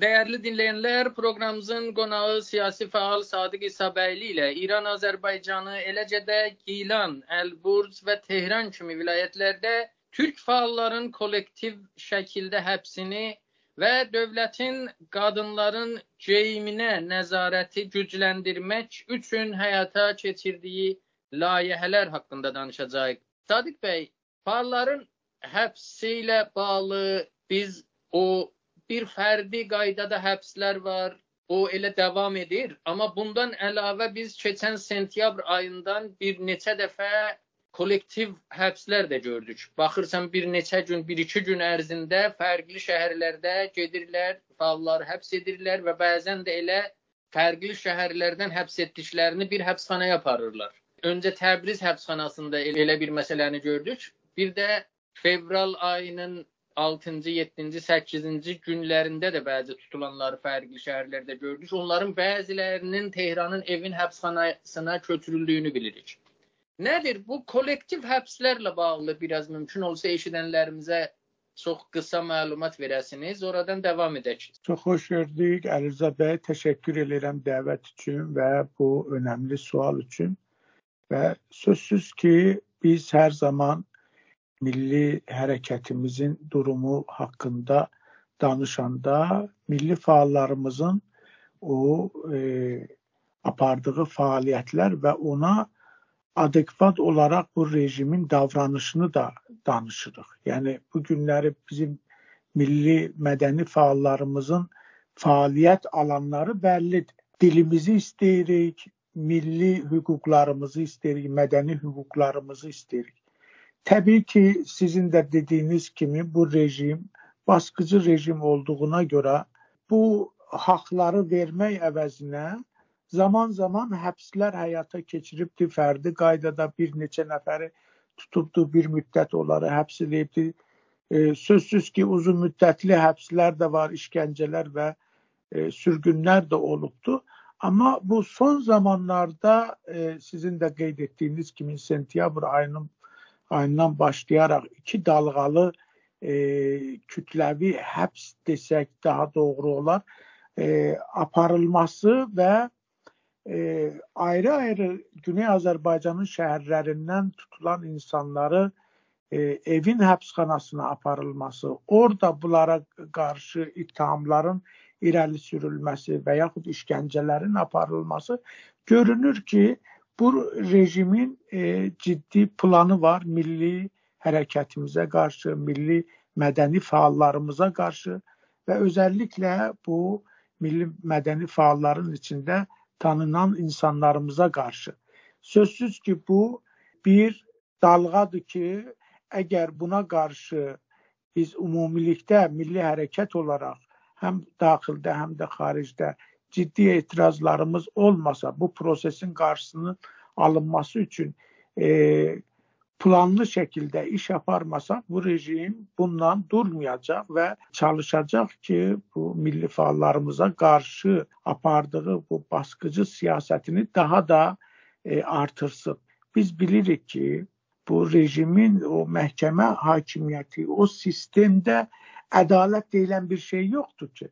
Dəyərli dinləyənlər, proqramımızın qonağı siyasi fəal Sadiq İsabəyli ilə İran Azərbaycanı, eləcə də Gilan, Əlburz və Tehran kimi vilayətlərdə türk fəalların kollektiv şəkildə həbsini və dövlətin qadınların geyiminə nəzarəti gücləndirmək üçün həyata keçirdiyi layihələr haqqında danışacağıq. Sadiq bəy, fəalların həbsi ilə bağlı biz o bir fərdi qaydada həbslər var. O elə davam edir, amma bundan əlavə biz keçən sentyabr ayından bir neçə dəfə kollektiv həbslər də gördük. Baxırsan bir neçə gün, bir-iki gün ərzində fərqli şəhərlərdə gedirlər, fəallar həbs edirlər və bəzən də elə fərqli şəhərlərdən həbs etdiklərini bir həbsxanaya aparırlar. Öncə Təbriz həbsxanasında elə bir məsələni gördük. Bir də fevral ayının 6-cı, 7-ci, 8-ci günlərində də bəzi tutulanları fərqli şəhərlərdə gördük. Onların bəzilərinin Tehranın evin həbsxanasına köçürüldüyünü bilirik. Nədir bu kollektiv həbslərlə bağlı biraz mümkün olsa eşidənlərimizə çox qısa məlumat verəsiniz. Oradan davam edək. Çox xoş gördük. Əliza bəy, təşəkkür edirəm dəvət üçün və bu önəmli sual üçün. Və sözsüz ki, biz hər zaman milli hərəkətimizin durumu haqqında danışanda milli fəallarımızın o e, apardığı fəaliyyətlər və ona adekvat olaraq bu rejimin davranışını da danışırıq. Yəni bu günləri bizim milli mədəni fəallarımızın fəaliyyət alanları bəllidir. Dilimizi istəyirik, milli hüquqlarımızı istəyirik, mədəni hüquqlarımızı istəyirik. Təbii ki, sizin də dediyiniz kimi bu rejim baskıcı rejim olduğuna görə bu haqları vermək əvəzinə zaman-zaman həbslər həyata keçiribdi, fərdi qaydada bir neçə nəfəri tutubdu, bir müddət onları həbs edibdi. E, sözsüz ki, uzun müddətli həbslər də var, işgəncələr və e, sürgünlər də olubdu. Amma bu son zamanlarda e, sizin də qeyd etdiyiniz kimi sentyabr ayının ayından başlayaraq iki dalğalı e, kütləvi həbs desək daha doğru olar. E, aparılması və e, ayrı-ayrı Güney Azərbaycanın şəhərlərindən tutulan insanları e, evin həbsxanasına aparılması, orada bunlara qarşı ittihamların irəli sürülməsi və yaxud işgəncələrin aparılması görünür ki, bu rejimin e, ciddi planı var milli hərəkətimizə qarşı, milli mədəni fəallarımıza qarşı və özəlliklə bu milli mədəni fəalların içində tanınan insanlarımıza qarşı. Sözsüz ki, bu bir dalğadır ki, əgər buna qarşı biz ümumilikdə milli hərəkət olaraq həm daxildə, həm də xaricdə ciddi etirazlarımız olmasa bu prosesin qarşısının alınması üçün e, planlı şəkildə iş aparmasaq bu rejim bundan durmayacaq və çalışacaq ki, bu milli fəallarımıza qarşı apardığı bu baskıcı siyasətini daha da e, artırsın. Biz bilirik ki, bu rejimin o məhkəmə hakimiyyəti, o sistemdə ədalət deyilən bir şey yoxdur ki.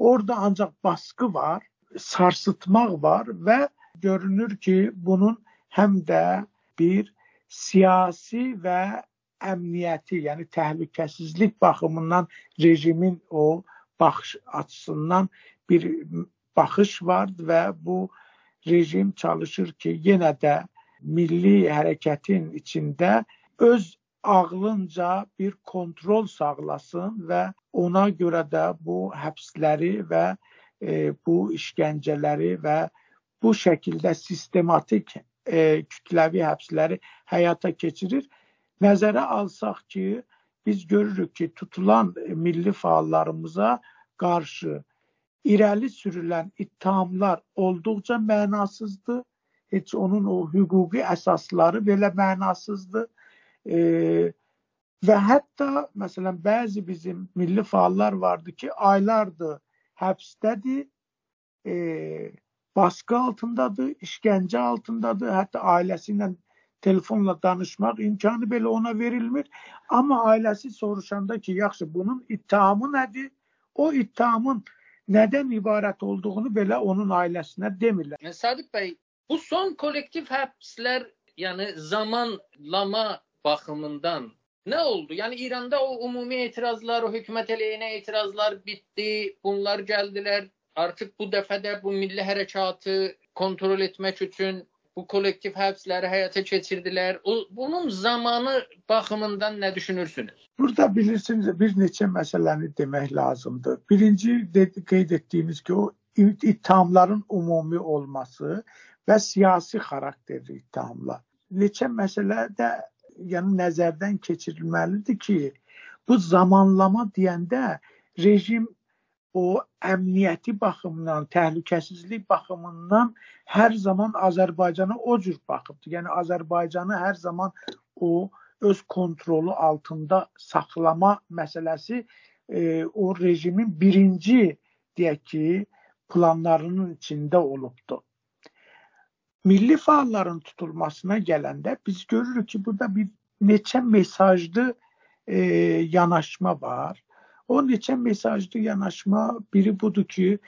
Orada ancaq baskı var, sarsıtmaq var və görünür ki, bunun həm də bir siyasi və əmniyyəti, yəni təhlükəsizlik baxımından rejimin o baxış açısından bir baxış var və bu rejim çalışır ki, yenə də milli hərəkətin içində öz ağlınca bir kontrol sağlasın və ona görə də bu həbsləri və e, bu işgəncələri və bu şəkildə sistematik e, kütləvi həbsləri həyata keçirir. Nəzərə alsaq ki, biz görürük ki, tutulan milli fəallarımıza qarşı irəli sürülən ittihamlar olduqca mənasızdır. Heç onun o hüquqi əsasları belə mənasızdır. E, və hətta məsələn bəzi bizim milli fəallar vardı ki, aylardır həbsdədir, e, baskı altındadır, işgəncə altındadır, hətta ailəsi ilə telefonla danışmaq imkanı belə ona verilmir. Amma ailəsi soruşanda ki, yaxşı bunun ittihamı nədir? O ittihamın nədən ibarət olduğunu belə onun ailəsinə demirlər. Sadiq bəy, bu son kollektiv həbslər, yəni zamanlama baxımından nə oldu? Yəni İranda o ümumi etirazlar, o hökumət əleyhinə etirazlar bitdi, bunlar gəldilər. Artıq bu dəfə də bu milli hərəkatı kontrol etmək üçün bu kollektiv həbsləri həyata keçirdilər. O, bunun zamanı baxımından nə düşünürsünüz? Burada bilirsiniz bir neçə məsələni demək lazımdır. Birinci qeyd etdiyiniz ki, o ittihamların ümumi olması və siyasi xarakterli ittihamlar. Neçə məsələ də yəni nəzərdən keçirilməlidir ki, bu zamanlama deyəndə rejim o əmniyyəti baxımından, təhlükəsizlik baxımından hər zaman Azərbaycana o cür baxıbdı. Yəni Azərbaycanı hər zaman o öz kontrolu altında saxlama məsələsi e, o rejimin birinci deyək ki, planlarının içində olubdu. Milli fəalların tutulmasına gələndə biz görürük ki, burada bir neçə mesajlı e, yanaşma var. O neçə mesajlı yanaşma biri budur ki,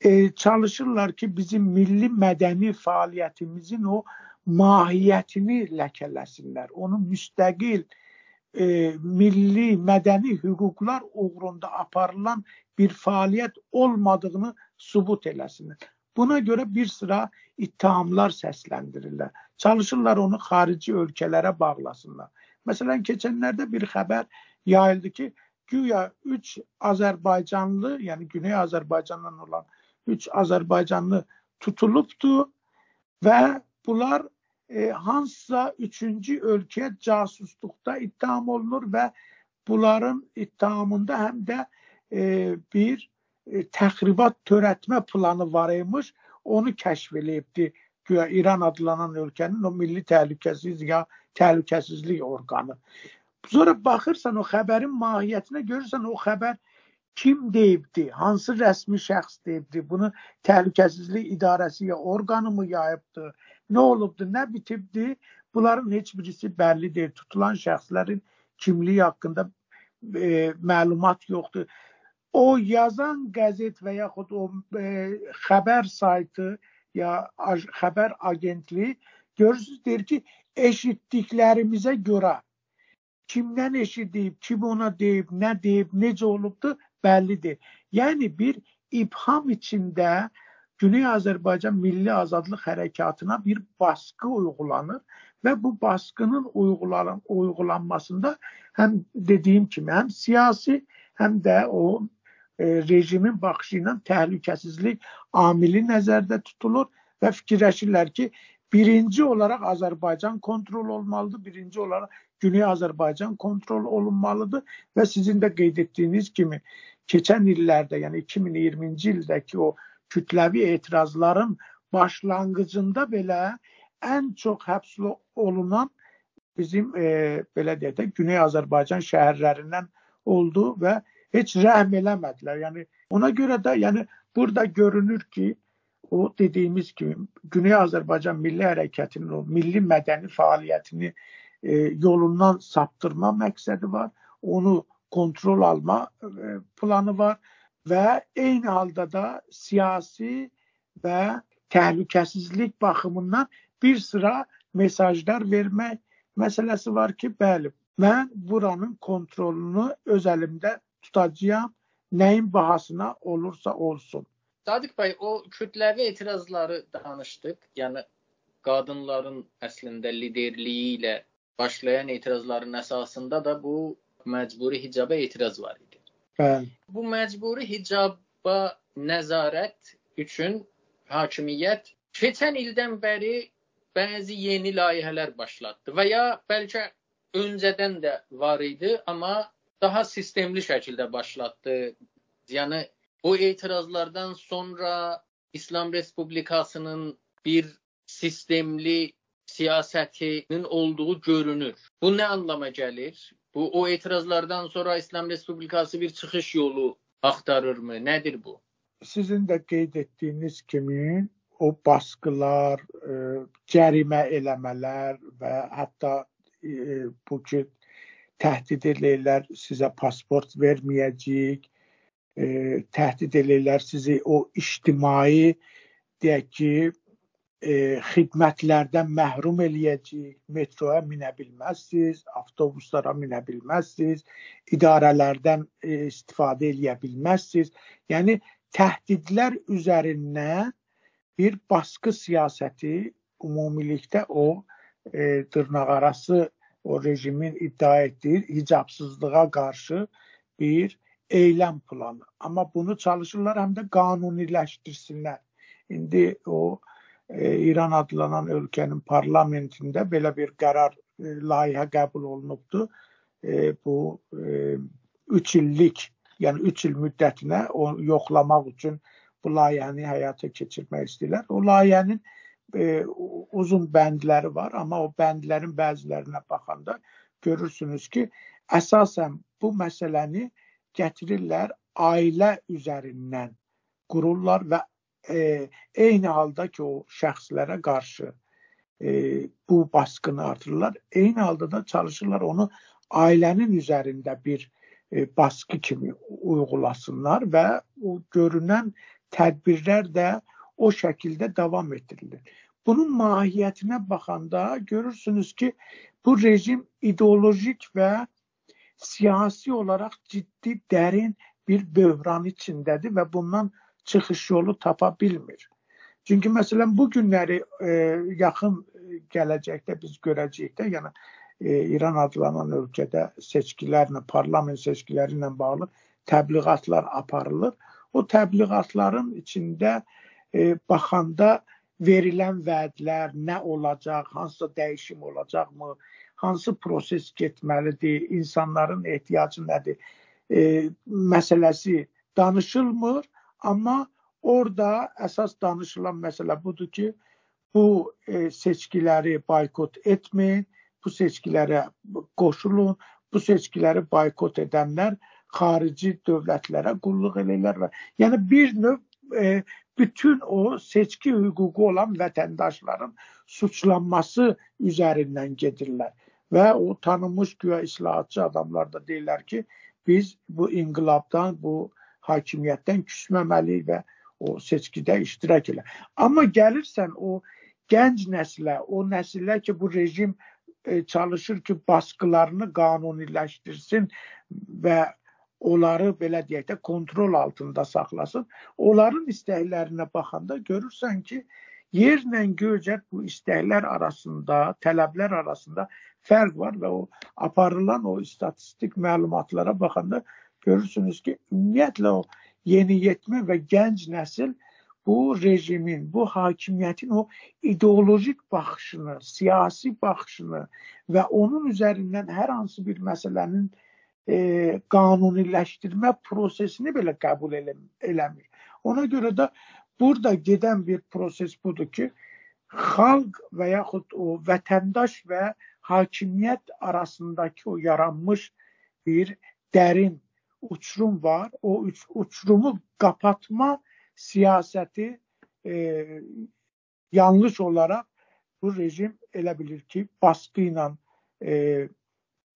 e, çalışırlar ki, bizim milli mədəni fəaliyyətimizin o mahiyyətini ləkələsinlər. Onun müstəqil e, milli mədəni hüquqlar uğrunda aparılan bir fəaliyyət olmadığını sübut eləsinlər. Buna görə bir sıra ittihamlar səsləndirirlər. Çalışırlar onu xarici ölkələrə bağlasınlar. Məsələn, keçənlərdə bir xəbər yayıldı ki, güya 3 Azərbaycanlı, yəni Güney Azərbaycandan olan 3 Azərbaycanlı tutulubdu və bunlar e, hansısa üçüncü ölkəyə casusluqda ittiham olunur və bunların ittihamında həm də e, bir təxribat törətmə planı var imiş. Onu kəşf eləyibdi güya İran adlanan ölkənin o milli təhlükəsizlik ya təhlükəsizlik orqanı. Sonra baxırsan o xəbərin mahiyyətinə görürsən o xəbər kim deyibdi, hansı rəsmi şəxs deyibdi, bunu təhlükəsizlik idarəsi ya orqanı mı yayıbdı, nə olubdu, nə bitibdi, bunların heç birisi bəlli deyil. Tutulan şəxslərin kimliyi haqqında e, məlumat yoxdur. O yazan qəzet və yaxud o e, xəbər saytı ya xəbər agentliyi görürsüz deyir ki, eşitdiklərimizə görə kimdən eşidib, kim ona deyib, nə deyib, necə olubdu bəllidir. Yəni bir ibham içində Güney Azərbaycan Milli Azadlıq Hərəkatına bir baskı uyğulanır və bu baskının uyğulan uyğulanmasında həm dediyim kimi həm siyasi, həm də o rejimin baxışı ilə təhlükəsizlik amili nəzərdə tutulur və fikirləşirlər ki, birinci olaraq Azərbaycan kontrol olmalıdır, birinci olaraq Güney Azərbaycan kontrol olunmalıdır və sizin də qeyd etdiyiniz kimi keçən illərdə, yəni 2020-ci ildəki o kütləvi etirazların başlanğıcında belə ən çox həbs olunan bizim e, belə deyək də Güney Azərbaycan şəhərlərindən oldu və heç rəhm eləmədilər. Yəni ona görə də yəni burada görünür ki, o dediyimiz kimi Güney Azərbaycan Milli Hərəkətinin o milli mədəni fəaliyyətini e, yolundan saptırma məqsədi var. Onu kontrol alma e, planı var və eyni halda da siyasi və təhlükəsizlik baxımından bir sıra mesajlar vermək məsələsi var ki, bəli, mən buranın kontrolunu öz əlimdə tutacağam, nəyin bahasına olursa olsun. Sadiq bəy, o kütləvi etirazları danışdıq. Yəni qadınların əslində liderliyi ilə başlayan etirazların əsasında da bu məcburi hicaba etiraz var idi. Bəli. Bu məcburi hicaba nəzarət üçün hakimiyyət keçən ildən bəri bəzi yeni layihələr başlatdı və ya bəlkə öncədən də var idi, amma daha sistemli şəkildə başlatdı. Yəni O etirazlardan sonra İslam Respublikasının bir sistemli siyasətinin olduğu görünür. Bu nə anlama gəlir? Bu o etirazlardan sonra İslam Respublikası bir çıxış yolu axtarırmı? Nədir bu? Sizin də qeyd etdiyiniz kimi o baskılar, e, cərimə eləmələr və hətta e, bu ki təhdid edirlər sizə pasport verməyəcəyik, e, təhdid edirlər sizi o ictimai deyək ki, e, xidmətlərdən məhrum eləyəcək, metroya minə bilməzsiniz, avtobuslara minə bilməzsiniz, idarələrdən e, istifadə eləyə bilməzsiniz. Yəni təhdidlər üzərindən bir baskı siyasəti ümumilikdə o e, dırnaqarası o rejimin iddia etdiyi hicabsızlığa qarşı bir eyləm planı. Amma bunu çalışırlar həm də qanuniləşdirsinlər. İndi o e, İran adlanan ölkənin parlamentində belə bir qərar e, layihə qəbul olunubdu. E, bu 3 e, illik, yəni 3 il müddətinə o yoxlamaq üçün bu layihəni həyata keçirmək istəyirlər. O layihənin e, uzun bəndləri var, amma o bəndlərin bəzilərinə baxanda görürsünüz ki, əsasən bu məsələni gətirirlər ailə üzərindən qururlar və e, eyni halda ki, o şəxslərə qarşı e, bu baskını artırırlar. Eyni halda da çalışırlar onu ailənin üzərində bir e, baskı kimi uyğulasınlar və o görünən tədbirlər də o şəkildə davam etdirilir. Bunun mahiyyətinə baxanda görürsünüz ki, bu rejim ideolojik və siyasi olaraq ciddi dərin bir böhran içindədir və bundan çıxış yolu tapa bilmir. Çünki məsələn bu günləri e, yaxın gələcəkdə biz görəcəyik də, yəni e, İran adlanan ölkədə seçkilərlə, parlament seçkiləri ilə bağlı təbliğatlar aparılır. O təbliğatların içində e, baxanda verilən vədlər nə olacaq, hansısa dəyişim olacaqmı, hansı proses getməlidir, insanların ehtiyacı nədir e, məsələsi danışılmır, amma orada əsas danışılan məsələ budur ki, bu e, seçkiləri boykot etməyin, bu seçkilərə qoşulun, bu seçkiləri boykot edənlər xarici dövlətlərə qulluq edirlər və yəni bir növ e, bütün o seçki hüququ olan vətəndaşların suçlanması üzərindən gedirlər. Və o tanınmış güya islahatçı adamlar da deyirlər ki, biz bu inqilabdan, bu hakimiyyətdən küsməməliyik və o seçkidə iştirak elə. Amma gəlirsən o gənc nəslə, o nəsillər ki, bu rejim e, çalışır ki, baskılarını qanuniləşdirsin və onları belə deyək də kontrol altında saxlasın. Onların istəklərinə baxanda görürsən ki, yerlə göycət bu istəklər arasında, tələblər arasında fərq var və o aparılan o statistik məlumatlara baxanda görürsünüz ki, ümumiyyətlə o yeniyetmə və gənc nəsil bu rejimin, bu hakimiyyətin o ideolojik baxışını, siyasi baxışını və onun üzərindən hər hansı bir məsələnin e, qanuniləşdirmə prosesini belə qəbul eləmir. Ona görə də burada gedən bir proses budur ki, xalq və yaxud o vətəndaş və hakimiyyət arasındakı o yaranmış bir dərin uçurum var. O uçurumu qapatma siyasəti e, yanlış olaraq bu rejim elə bilir ki, baskı ilə e,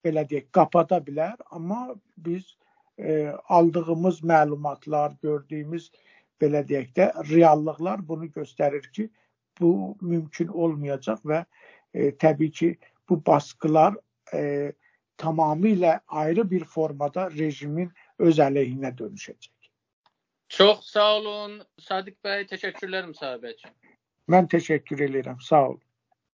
belə deyək, qapada bilər, amma biz e, aldığımız məlumatlar, gördüyümüz belə deyək də reallıqlar bunu göstərir ki, bu mümkün olmayacaq və e, təbii ki, bu baskılar e, tamamilə ayrı bir formada rejimin öz əleyhinə dönüşəcək. Çox sağ olun Sadiq bəy, təşəkkürlər müsahibə üçün. Mən təşəkkür edirəm. Sağ olun.